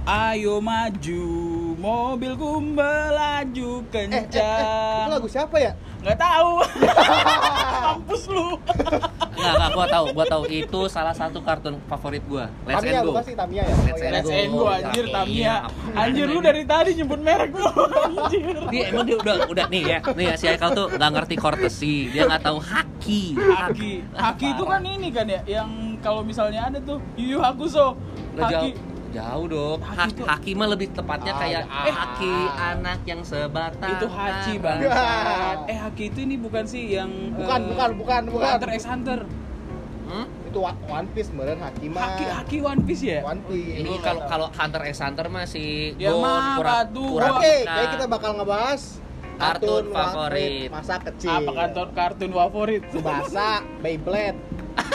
Ayo maju, mobilku melaju Eh, eh, eh, itu kencang. lagu siapa ya? Nggak tahu. Mampus lu. Enggak, enggak, gua tahu, gua tahu itu salah satu kartun favorit gua. Let's Tamiya and go. Tamiya ya? Let's Oh, iya. and Let's go. end go anjir Iya, Tamiya. apaan Anjir lu dari tadi nyebut merek lu. Anjir. Dia emang dia udah udah nih ya. Nih ya si Haikal tuh nggak ngerti courtesy. Dia nggak tahu haki. Haki. Haki itu kan ini kan ya yang kalau misalnya ada tuh Yu Yu Hakusho. Haki. Jauh dong. Haki Haki, tuh- haki mah lebih tepatnya Ah, kayak ah. eh haki anak yang sebatang. Itu Hachi bang. Ya. Eh Haki itu ini bukan sih yang Bukan, eh, bukan, bukan, bukan. Hunter x Hunter. Hmm? Itu One Piece meren Hakima. Haki Haki One Piece ya. One Piece. Ini kalau kalau Hunter x Hunter mah si Ya, Gon, mah, pura Oke, pika. kayak kita bakal ngebahas Kartun One favorit. Masa kecil. Apa kantor kartun favorit? Subasa, Beyblade.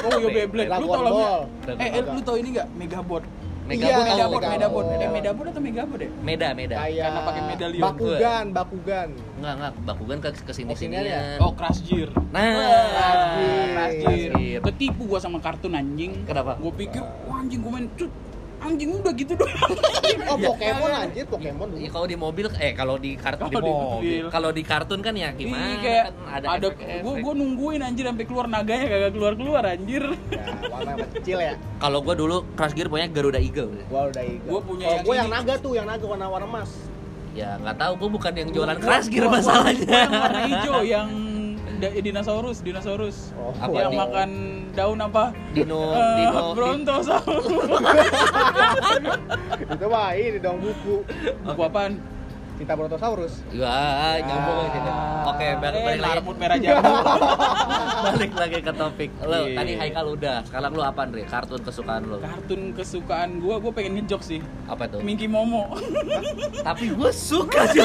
Oh iya Beyblade. Lu tau nggak? Eh, eh, lu tau ini nggak? Megabot. Megabot Iya. Megabot, Megabot. Megabot. Eh Megabot atau Megabot ya? Meda, Meda. Kayak Karena pakai medalion. Bakugan, Bakugan. Enggak, enggak. Bakugan ke ke sini sini sinian. Oh Crash Gear. Nah, Crash Gear. Crash Gear. Crash Gear. Ketipu gua sama kartun anjing. Kenapa? Gua pikir, wah anjing gua main cut. Anjing udah gitu doang. Oh, Ya. Pokemon anjir, Pokemon dulu. Iya, kalau di mobil eh kalau di kartun di Kalau di mobil. mobil. Kalau di kartun kan ya gimana? Iya kayak kan ada, efek-efek. gua gua nungguin anjir sampai keluar naganya kagak keluar-keluar anjir. Ya, warna kecil ya. Kalau gua dulu Crash Gear punya Garuda Eagle. Gua udah ikut. Gua punya Kalau yang gua ini. yang naga tuh, yang naga warna-warna emas. Ya nggak tahu, gua bukan yang jualan Crash Gear masalahnya. gua yang warna hijau yang da- dinosaurus, dinosaurus. Oh, Apa yang makan daun apa? Dino, Eh, Dino, Brontosaurus. Itu mah ini dong buku. Buku apaan? Cinta Brontosaurus. Ya, nyambung Ya. gitu. Oke, balik, Eh, balik lagi. marmut merah jambu. balik lagi ke topik. Lo Iya. tadi Haikal udah. Sekarang lu apa Andre? Kartun kesukaan lo? Kartun kesukaan gua, gua pengen ngejok sih. Apa tuh? Minky Momo. Tapi gua suka sih.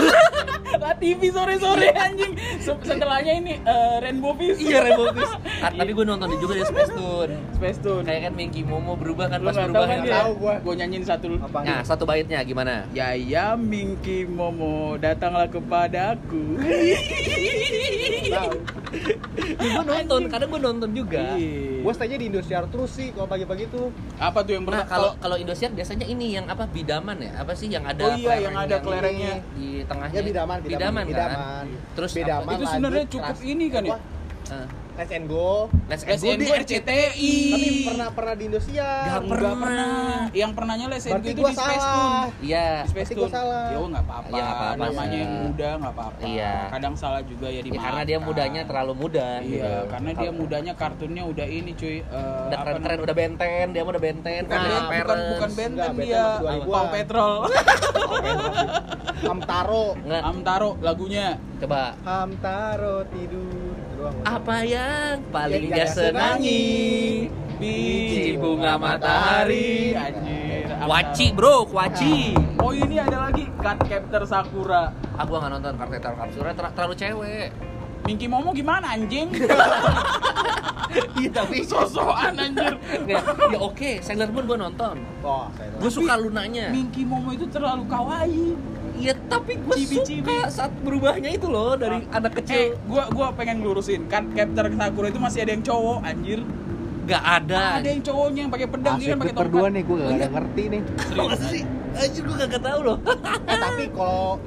lah TV sore-sore anjing. Se- Setelahnya ini eh, Rainbow Fish. iya, Rainbow Fish. Ah, Tapi gua nonton juga di Space Tune. Space Tune. Kayak kan Minky Momo berubah kan Lu pas nggak tahu berubah. kan kan. Tahu gua. Gua nyanyiin satu. Apa? Nah, satu baitnya gimana? Ya ya Minky Momo datanglah kepadaku. Gue nonton, kadang gue nonton juga. Iya. Gua stay-nya di Indosiar terus sih kalau pagi-pagi tuh. Apa tuh yang Nah, pernah kalau kalau Indosiar biasanya ini yang apa bidaman ya? Apa sih yang ada Oh iya, yang ada kelerengnya. di tengahnya? Ya bidaman, bidaman, bidaman, kan? bidaman. Terus Bidaman. apa? itu sebenarnya cukup ini kan ya? Apa? Eh, Let's and go. Let's Go SND dia- RCTI. Tapi pernah pernah di. Nggak Enggak pernah. pernah. Yang pernahnya Les Berarti itu gua di Space. Tune. Iya. Di Space Tune. salah. Ya nggak apa-apa. Iya, nggak apa-apa Namanya yang muda nggak apa-apa. Iya. Kadang salah juga ya di Ya, karena dia mudanya terlalu muda. Iya, gitu. karena dia mudanya kartunnya udah ini cuy. eh, udah apa keren-keren, udah benten, dia mah udah benten, Bukan, kan Nah, bukan, bukan Benten dia, masih 2000-an. Pang Petrol. Hamtaro. Nggak, Amtaro lagunya. coba Hamtaro tidur. Doang. apa yang paling dia dia senangi? Biji bunga matahari. Anjir. Amtaro. Kuaci bro, kuaci. Oh ini ada lagi Card Captor Sakura. Ah gua nggak nonton Kartetar Kapsura ter terlalu cewek. Minky Momo gimana anjing? Iya tapi Sosokan anjir. Ya oke, Sailor Moon gua nonton. Oh. Gue suka lunanya. Minky Momo itu terlalu kawaii. Iya, tapi gue suka saat berubahnya itu loh dari anak Eh, kecil. gua gua pengen lurusin. Kan Captor Sakura itu masih ada yang cowok anjir. Gak ada. Ada yang cowoknya yang pakai pedang dia kan pakai tongkat. nih, gue Oh, iya. ngerti nih. Masa sih? Anjir gue gak tahu loh. Eh, tapi kalau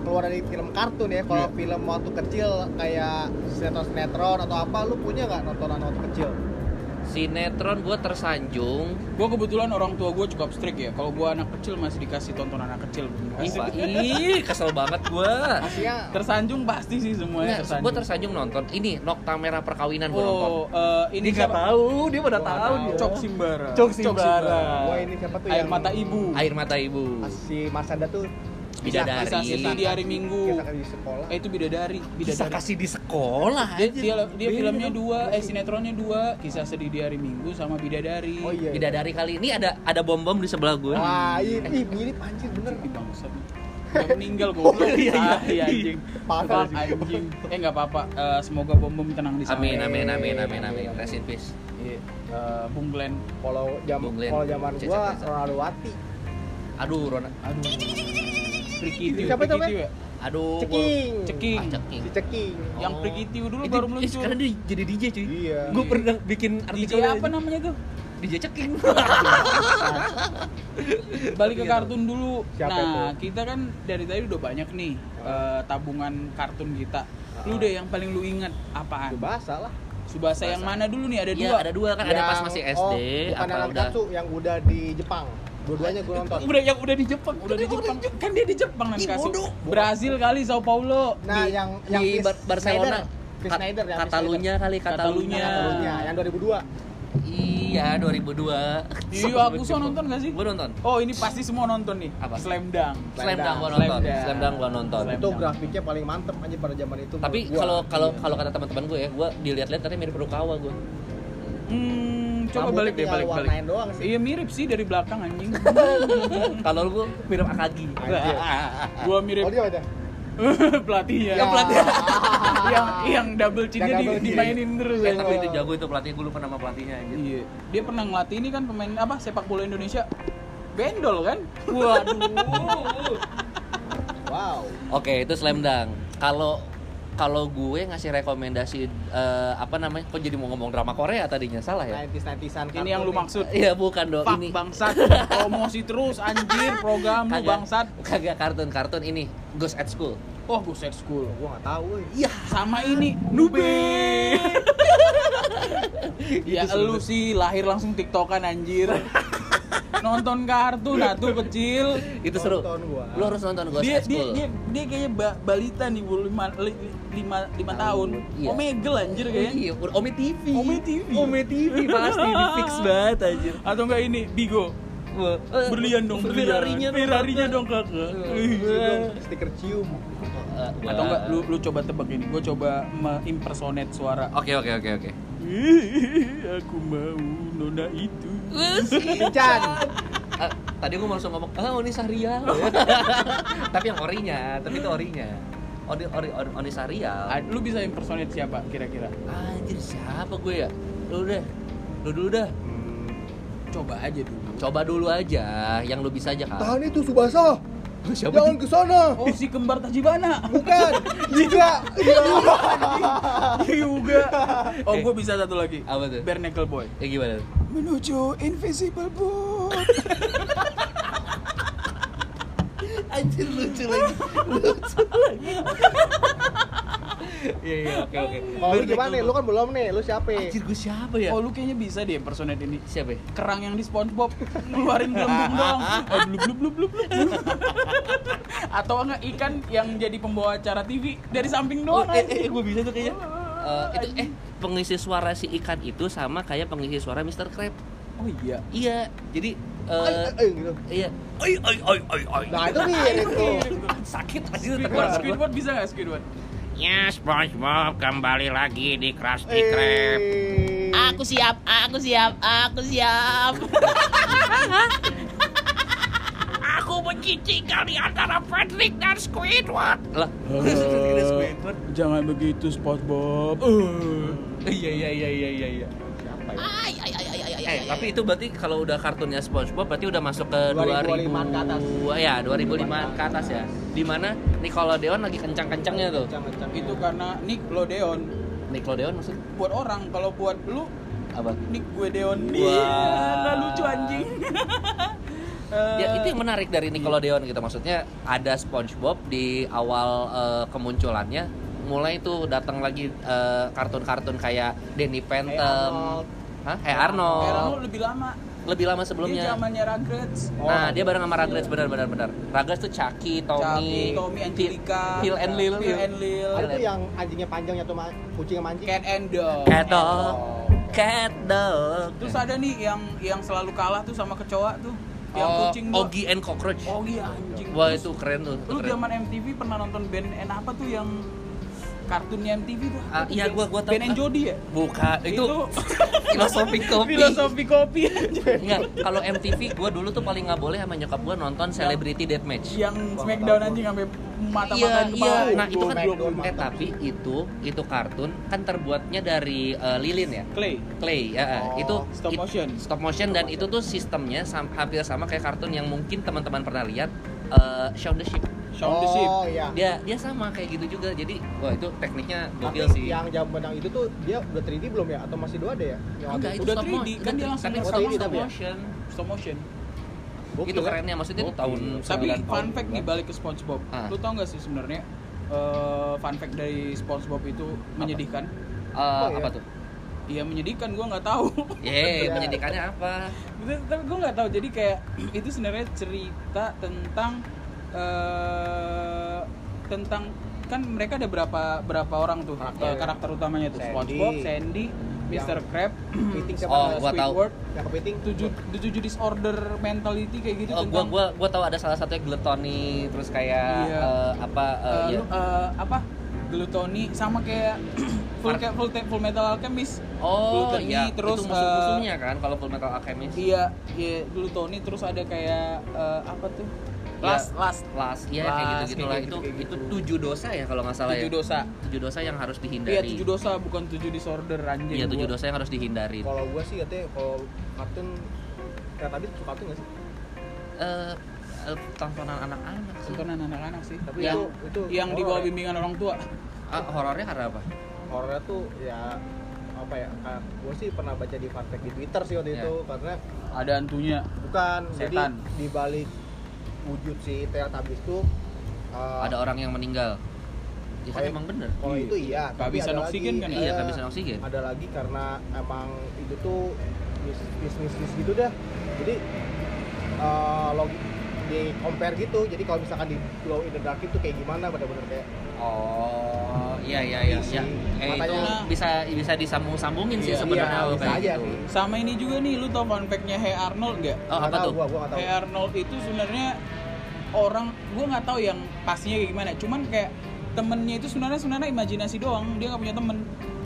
keluar dari film kartun ya, kalau Iya. film waktu kecil kayak sinetron-sinetron atau apa, lu punya nggak nontonan waktu kecil? Sinetron gue tersanjung. Gue kebetulan orang tua gue cukup strict ya. Kalau gue anak kecil masih dikasih tonton anak kecil. Ih, kesel banget gue. Tersanjung pasti sih semuanya tersanjung. gue tersanjung nonton ini Nokta Merah Perkawinan gue nonton. Oh, eh, ini Dia nggak tahu, dia pada nggak tahu tahu. dia. Cok Simbara. Cok Simbara. Wah, ini siapa tuh Air yang- mata ibu. Air mata ibu. si Marsanda tuh Bidadari. Kisah sedih di hari Minggu. Di sekolah. Eh itu bidadari, Bisa bidadari. kasih di sekolah Dia, aja. dia, dia filmnya dua, eh sinetronnya dua, kisah sedih di hari Minggu sama bidadari. Oh iya. iya. Bidadari kali ini ada ada bom bom di sebelah gue. Wah, ini ih, mirip anjir bener. Ih, bangsat. Udah meninggal goblok. Oh, iya, iya. Ah, iya anjing. Maaf, anjing. anjing. Eh enggak apa-apa. Eh, semoga bom bom tenang di sana. Amin amin amin amin amin. Rest in peace. Iya. Eh, Bung Glenn. Kalau jam kalau zaman gua. Ronaldo Wati. Aduh, Rona. Aduh. Prikitiu, Siapa itu? Aduh. gua- Ceking. Ceking. Ah, ceking. Si Ceking. Yang Oh. Prikitiu dulu Itu- baru eh, muncul. sekarang dia jadi DJ cuy. Iya. Gue pernah bikin DJ artikel apa namanya tuh? Dijecekin. balik ke kartun dulu. Siapa nah, kita kan dari tadi udah banyak nih eh, tabungan kartun kita. Lu deh yang paling lu ingat apaan? Subasa lah. Subasa yang mana dulu nih? Ada Iya, dua. ada dua kan ada pas Yang- masih oh, SD bukan apa yang udah yang udah di Jepang. Dua-duanya gue nonton. Udah yang udah di Jepang, udah di Jepang. Kan dia di Jepang Ih, Nankatsu. bodoh. Brazil kali Sao Paulo. Nah, Di- yang yang di Chris Bar- Barcelona. Chris Snyder ya. Katalunya kali Katalunya. Katalunya. Yang 2002. Iya, 2002. Iya, aku so nonton gak sih? Gue nonton. Oh, ini pasti semua nonton nih. Apa? Slam Dunk. Slam Dunk gua Slam nonton. Dunk. Slam Dunk gua nonton. Itu grafiknya paling mantep aja pada zaman itu. Tapi kalau kalau Iya. kalau kata teman-teman gue ya, gue dilihat-lihat katanya mirip Rukawa gue. Hmm, coba balik deh, tinggal balik balik. doang sih. Iya mirip sih dari belakang anjing. Kalau gue mirip Akagi. Gua mirip Oh dia aja. pelatihnya. Ya. yang yang double chin-nya Yang di- double chin. dimainin terus. Eh, ya. tapi itu jago itu pelatih gue lupa nama pelatihnya anjir. Iya. Dia pernah ngelatih ini kan pemain apa sepak bola Indonesia. Bendol kan? Waduh. Wow. Oke, itu Slam Dunk. Kalau kalau gue ngasih rekomendasi eh, apa namanya? Kok jadi mau ngomong drama Korea tadinya salah ya? 90s 90s-an Ini yang lu maksud. Iya, bukan dong. Fuck ini bangsat. Promosi terus anjir program lu bangsat. kagak kartun-kartun ini. Ghost at School. Oh, gue set school. Gua enggak tahu. Iya. Sama ini Nube. ya lu sih lahir langsung tiktokan anjir. Nonton kartun atuh kecil. Itu seru. Gua. Lu harus nonton Ghost Dia dia School. dia, dia kayaknya ba- balita nih bu lima, li- lima, lima tahun. Iya. Omegel anjir Oh, kayaknya. iya, udah Ome TV. Ome TV. Ome TV pasti di fix banget anjir. Atau enggak ini Bigo. Eh, Berlian dong, berlian. Ferrarinya dong, kakak. kakak. Stiker cium. Atau enggak lu lu coba tebak ini. Gue coba impersonate suara. Oke oke oke oke. Aku mau nona itu. Kencan. Eh, tadi gue langsung ngomong, ah Oni Sarial. tapi yang orinya, tapi itu orinya. Oni ori, ori, Oni Sarial. Lu bisa impersonate siapa kira-kira? Anjir siapa gue ya? Lu deh. Lu dulu dah. Coba aja dulu. Coba dulu aja, yang lu bisa aja kan. Tahan itu Subasa. Siapa Jangan ke sana. Oh, si kembar Tajibana. Bukan. Juga. Iya. Juga. Oh, Eh. gue bisa satu lagi. Apa tuh? Bare Boy. Ya gimana? Menuju Invisible Boat. Anjir lucu lagi. Lucu lagi. Iya iya oke oke. Kalau lu gimana nih? Lu kan belum nih. Lu siapa? Anjir gue siapa ya? Oh, lu kayaknya bisa deh impersonate ini. Siapa ya? Kerang yang di SpongeBob ngeluarin gelembung doang. Oh, blub blub blub blub. blub. Atau enggak ikan yang jadi pembawa acara TV dari samping Oh, doang. eh, anjing. eh, gue bisa tuh kayaknya. Eh, itu eh pengisi suara si ikan itu sama kayak pengisi suara Mr. Crab. Oh iya. Iya, jadi Eh, eh eh, gitu. iya. Oi oi oi oi oi. Nah, itu mirip itu. sakit pasti Squidward. Squidward bisa nggak Squidward? Ya, SpongeBob kembali lagi di Krusty Eh. Krab. Aku siap, aku siap, aku siap. Aku mencicikan di antara Patrick dan Squidward. Lah, Ada Squidward. Jangan begitu SpongeBob. Uh. Iya iya iya iya iya iya. Ay, ay, ay, ay, ay, ay, Eh, ay, tapi itu berarti kalau udah kartunnya SpongeBob berarti udah masuk ke 2000 2005 ke atas. Ya, 2005 ke atas ya. Di mana Nickelodeon lagi kencang-kencangnya tuh. Kencang-kencang. Itu karena Nickelodeon. Nickelodeon maksud Buat orang, kalau buat lu apa? Nick gue Deon. Wah. Iya, nggak lucu anjing. Eh, Ya itu yang menarik dari Nickelodeon gitu maksudnya ada SpongeBob di awal eh, kemunculannya mulai tuh datang lagi eh, kartun-kartun kayak Danny Phantom, Arnold. Hah? Hey Arnold. Era lu lebih lama. lebih lama Dia sebelumnya. zamannya Rugrats. Nah, dia bareng sama Rugrats benar-benar benar. Rugrats tuh Chucky, Tommy, Chucky, Tommy, Angelica, Phil and Lil. Phil and Lil, Ada tuh yang anjingnya panjang atau ma- kucingnya mancing. Cat and Dog. Cat Dog, Oh. Cat Dog. Terus ada nih yang yang selalu kalah tuh sama kecoa tuh. Yang Oh, kucing. Ogie and Cockroach. Iya anjing. Wah, itu keren tuh. Lu zaman MTV pernah nonton band N apa tuh yang kartunnya MTV tuh? Ah, tuh iya, gua gua tahu. Band and Jody ya? Bukan, itu, filosofi kopi. Filosofi kopi. Enggak, kalau MTV gua dulu tuh paling nggak boleh sama nyokap gua nonton Celebrity Deathmatch. yang Smackdown anjing sampai mata-mataan Iya, iya. kepala. Nah, itu kan eh tapi itu itu kartun kan terbuatnya dari eh, lilin ya. Clay. Clay, ya, Oh, itu stop it- motion. stop motion dan itu tuh sistemnya sam- hampir sama kayak kartun yang mungkin teman-teman pernah lihat eh, Shaun the Sheep. Shaun the Sheep. Oh iya. Dia dia sama kayak gitu juga. Jadi wah itu tekniknya gokil sih. yang zaman yang itu tuh dia udah 3D belum ya atau masih 2D ya? Yang Enggak, itu Udah stop 3D, mo- kan dia udah langsung Oh, stop 3D stop ya? motion. Stop motion. Gokil Itu ya? kerennya maksudnya itu tahun Tapi 9 fun tahun. fact nih balik ke SpongeBob. Ah. Lu tau gak sih sebenarnya eh, fun fact dari SpongeBob itu menyedihkan? Eh, Oh, iya. apa tuh? Iya menyedihkan, gua nggak tahu. Ye, Iya. penyidikannya apa? Tapi- Tapi gue nggak tahu. Jadi kayak itu sebenarnya cerita tentang eh tentang kan mereka ada berapa berapa orang tuh Karakter. eh, karakter utamanya tuh Sandy. SpongeBob, Sandy, Mr. Krab, Kepiting siapa? Oh, gua tahu. Squidward, Yang kepiting. tujuh tujuh disorder mentality kayak gitu Oh, gua tentang gua gua tahu ada salah satunya gluttony terus kayak Iya. eh, apa eh, eh, ya. lu, eh, apa gluttony sama kayak full kayak full, full metal alchemist Oh iya, terus, itu musuh-musuhnya kan kalau Full Metal Alchemist. iya iya gluttony terus ada kayak eh, apa tuh Ya, last last Las, iya kayak Las, gitu-gitu lah. kayak Itu gitu, itu gitu. tujuh dosa ya kalau nggak salah tujuh ya. dosa Tujuh dosa yang harus dihindari. Iya tujuh dosa bukan tujuh disorder anjing. Iya, tujuh gua. dosa yang harus dihindari. Kalau gua sih katanya kalau kartun kayak tadi suka kartun nggak sih? Eh, eh, tontonan anak-anak sih. Tontonan anak-anak sih. Tapi yang itu itu yang di bawah ya. bimbingan orang tua. Ah, horornya karena apa? Horornya tuh ya apa ya kayak gue sih pernah baca di fact di Twitter sih waktu Ya. itu karena Ada hantunya. bukan jadi Setan. di balik wujud si Teletubbies tuh uh, Ada orang yang meninggal. Ya kan emang bener. kalau Iya. itu iya tapi Kehabisan oksigen lagi, kan? Iya, eh, kehabisan oksigen. ada lagi karena emang itu tuh bisnis bisnis gitu dah jadi uh, log di compare gitu jadi kalau misalkan di glow in the dark itu kayak gimana bener-bener kayak Oh, iya iya iya. Ya, eh, itu bisa bisa disambung-sambungin sih Iya, sebenarnya iya, kayak aja gitu. sih. Sama ini juga nih, lu tau fun fact-nya Hey Arnold nggak? Oh, Nggak apa tahu, tuh? gua gua Hey Arnold itu sebenarnya orang gua nggak tahu yang pastinya kayak gimana. Cuman kayak temennya itu sebenarnya sebenarnya imajinasi doang. Dia nggak punya temen.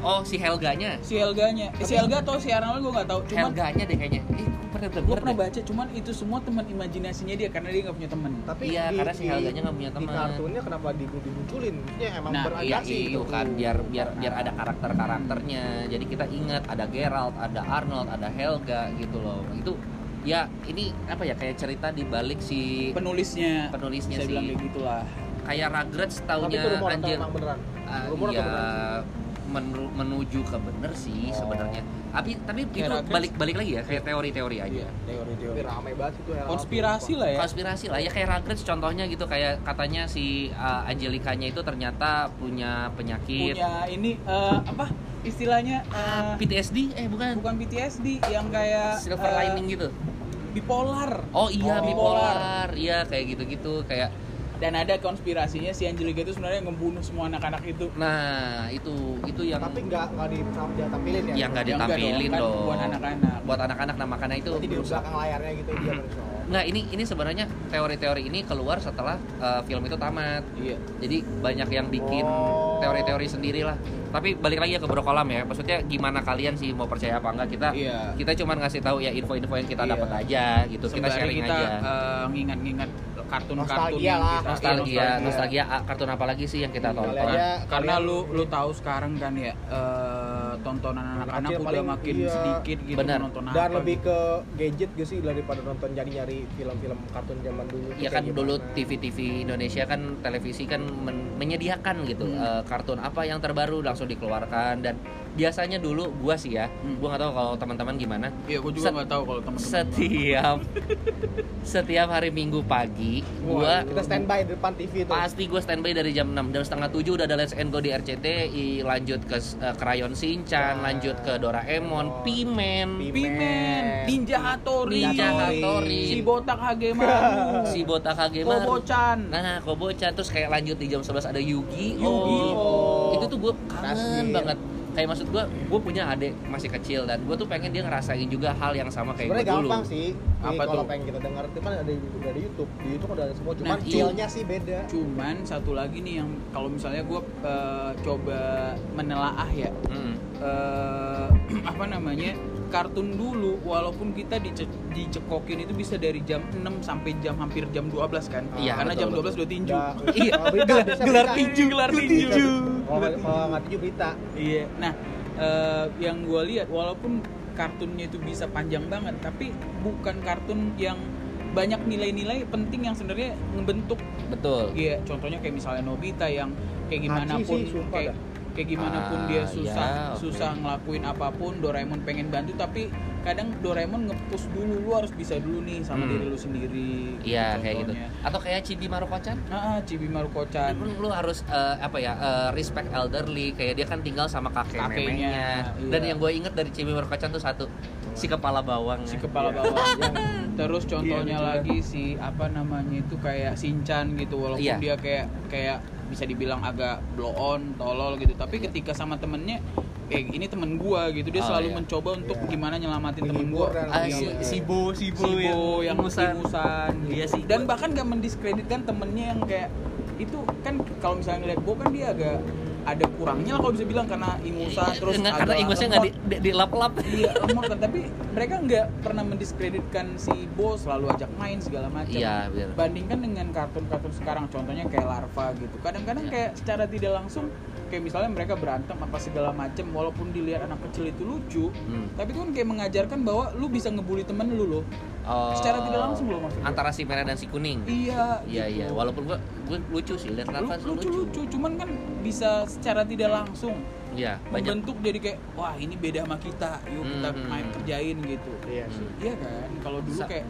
Oh, si Helganya. Si Helganya, eh, si Helga atau si Arnold gua nggak tahu. Cuman Helganya deh kayaknya. Eh, gua pernah denger gue pernah deh. baca. Cuman itu semua teman imajinasinya dia karena dia nggak punya temen. tapi Iya, karena si Helganya nggak punya di teman. kartunnya kenapa di- dimunculin maksudnya emang Nah, Iya, iya gitu kan biar biar biar ada karakter-karakternya. Jadi kita ingat ada Geralt, ada Arnold, ada Helga gitu loh. Itu ya ini apa ya kayak cerita di balik si Penulisnya, Penulisnya saya sih. bilang kayak gitulah. Kayak Rugrats taunya rumor atau anjir. beneran rumor iya, beneran menu- menuju ke bener sih Oh. sebenarnya. Tapi tapi Kayak itu balik-balik lagi ya kayak teori-teori aja. Iya, teori-teori. rame banget itu. Konspirasi lah ya. konspirasi lah ya kayak Rugrats contohnya gitu kayak katanya si uh, Angelikanya itu ternyata punya penyakit Punya ini eh, apa istilahnya eh, PTSD eh bukan, bukan PTSD yang kayak silver eh, lining gitu bipolar. oh iya Oh. bipolar iya kayak gitu-gitu kayak Dan ada konspirasinya si Angelica itu sebenarnya ngebunuh semua anak-anak itu. nah itu itu yang tapi nggak nggak di dia tampilin ya yang nggak Ya enggak ditampilin kan dong buat anak-anak. buat anak-anak nah makanya itu Berarti di belakang layarnya gitu dia berusaha Nggak, ini ini sebenarnya teori-teori ini keluar setelah uh, film itu tamat. Iya. Jadi banyak yang bikin Oh. teori-teori sendiri lah. Tapi balik lagi ya ke brokolam ya. Maksudnya gimana kalian sih mau percaya apa enggak? Kita Iya. kita cuma ngasih tahu ya info-info yang kita Iya. dapat aja gitu. kita Sembari sharing kita aja. eh, ngingat-ngingat kartun-kartun Nostalgia lah. kita- nostalgia, iya, nostalgia ah, kartun apa lagi sih yang kita Kali tonton? aja Karena kalian- lu lu tahu sekarang kan ya eh, tontonan anak-anak udah paling makin iya. sedikit gitu Benar. nonton dan apa lebih gitu. ke gadget gitu sih daripada nonton jadi nyari film-film kartun zaman dulu Ya kayak kan dulu. TV-TV Indonesia kan televisi kan men- menyediakan gitu Hmm. eh, kartun apa yang terbaru langsung dikeluarkan dan biasanya dulu gua sih ya, Hmm. gua nggak tahu kalau teman-teman gimana. Iya, gue juga nggak tahu kalau teman-teman. setiap setiap hari Minggu pagi gua kita standby di depan TV tuh pasti gue standby dari jam 6 jam setengah 7 udah ada Let's and Go di RCTI lanjut ke uh, Crayon Shinchan Nah. lanjut ke Doraemon Oh. Pimen Pimen, Ninja Hattori, Ninja Hattori. si botak Hagemaru, si Botak Hagemaru Kobo-chan. nah Kobo-chan terus kayak lanjut di jam 11 ada Yugi Yu-Gi-Oh. itu tuh gue kangen Nasir. banget kayak maksud gue gue punya adik masih kecil dan gue tuh pengen dia ngerasain juga hal yang sama kayak gue dulu. gampang sih. Apa Nih, kalau tuh? pengen kita dengar itu kan ada di udah ada YouTube. Di YouTube udah ada semua cuman Nah, feel-nya sih beda. Cuman satu lagi nih yang kalau misalnya gue coba menelaah ya, Mm. eh, apa namanya kartun dulu walaupun kita dice- dicekokin itu bisa dari jam 6 sampai jam hampir jam 12 kan? Iya, karena betul, jam 12 betul. udah tinju. Nggak- Iya, gelar- gelar tinju, gelar tinju. kalau nggak tinju berita iya nah eh, yang gue lihat walaupun kartunnya itu bisa panjang banget tapi bukan kartun yang banyak nilai-nilai penting yang sebenarnya ngebentuk. Betul. Iya, contohnya kayak misalnya Nobita yang kayak gimana pun sih, kayak, dah. Kayak gimana pun Ah, dia susah ya, oke. susah ngelakuin apa pun Doraemon pengen bantu tapi kadang Doraemon nge-push dulu lu harus bisa dulu nih sama Hmm. diri lu sendiri iya kayak gitu atau kayak Chibi Maruko-chan Ah, Chibi Maruko-chan lu, lu harus eh, apa ya eh, respect elderly kayak dia kan tinggal sama kakek neneknya iya. dan yang gue inget dari Chibi Maruko-chan tuh satu si kepala bawang si ya. kepala Iya. bawang Yang- terus contohnya Iya, lagi si apa namanya itu kayak Shinchan gitu walaupun Iya. dia kayak kayak bisa dibilang agak blow on tolol gitu tapi ketika sama temennya eh ini temen gua gitu dia Oh, selalu iya. mencoba untuk Iya. gimana nyelamatin temen gua Ah, Iya. si, si Bo, si Bo, si Bo yang ingusan. ingusan Iya gitu. sih. dan bahkan gak mendiskreditkan temennya yang kayak itu kan kalau misalnya ngeliat Bo kan dia agak ada kurangnya lah kalau bisa bilang karena ingusan terus Nggak, karena ingusnya nggak di, lemot. di, dilap-lap iya lemot kan tapi mereka nggak pernah mendiskreditkan si Bo selalu ajak main segala macam Iya, bener. bandingkan dengan kartun-kartun sekarang contohnya kayak Larva gitu kadang-kadang Iya. kayak secara tidak langsung kayak misalnya mereka berantem apa segala macam walaupun dilihat anak kecil itu lucu Hmm. tapi itu kan kayak mengajarkan bahwa lu bisa ngebully temen lu loh Oh. Secara tidak langsung loh maksudnya. antara si merah dan si kuning iya iya gitu. iya walaupun gua, gua lucu sih lihat Lu- tuh lucu lucu cuman kan bisa secara tidak langsung iya banyak membentuk jadi kayak wah ini beda sama kita yuk kita Hmm. main kerjain gitu Iya sih. iya kan kalau dulu Sa- kayak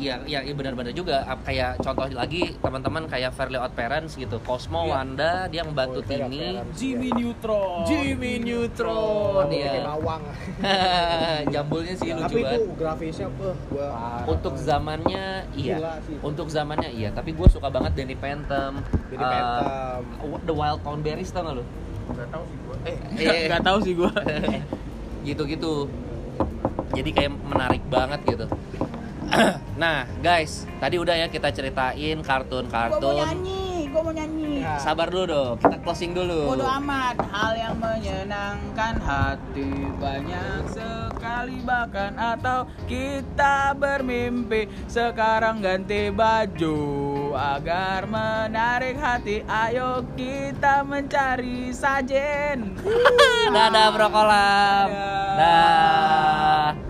Iya, iya, iya benar-benar juga. Kayak contoh lagi teman-teman kayak Fairly Odd Parents gitu. Cosmo, Iya. Wanda, dia membantu Oh, Tini. Jimmy Neutron Jimmy Neutron. Iya. Iya. bawang. Jambulnya sih lucu Tapi itu banget. grafisnya eh gua Untuk zamannya iya. Untuk zamannya iya, tapi gue suka banget Danny Phantom. Jadi eh, Phantom. The Wild Town Berries tau gak lu? nggak tahu sih gua eh Eh. nggak tahu sih gua gitu-gitu. Jadi kayak menarik banget gitu. nah, guys, tadi udah ya kita ceritain Gua mau kartun-kartun. nyanyi, gua mau nyanyi. Ya. Sabar dulu dong, kita closing dulu. Bodo amat, hal yang menyenangkan hati banyak sekali bahkan atau kita bermimpi sekarang ganti baju agar menarik hati. Ayo kita mencari sajen. Dadah Bro Kolam. Dadah. Dah.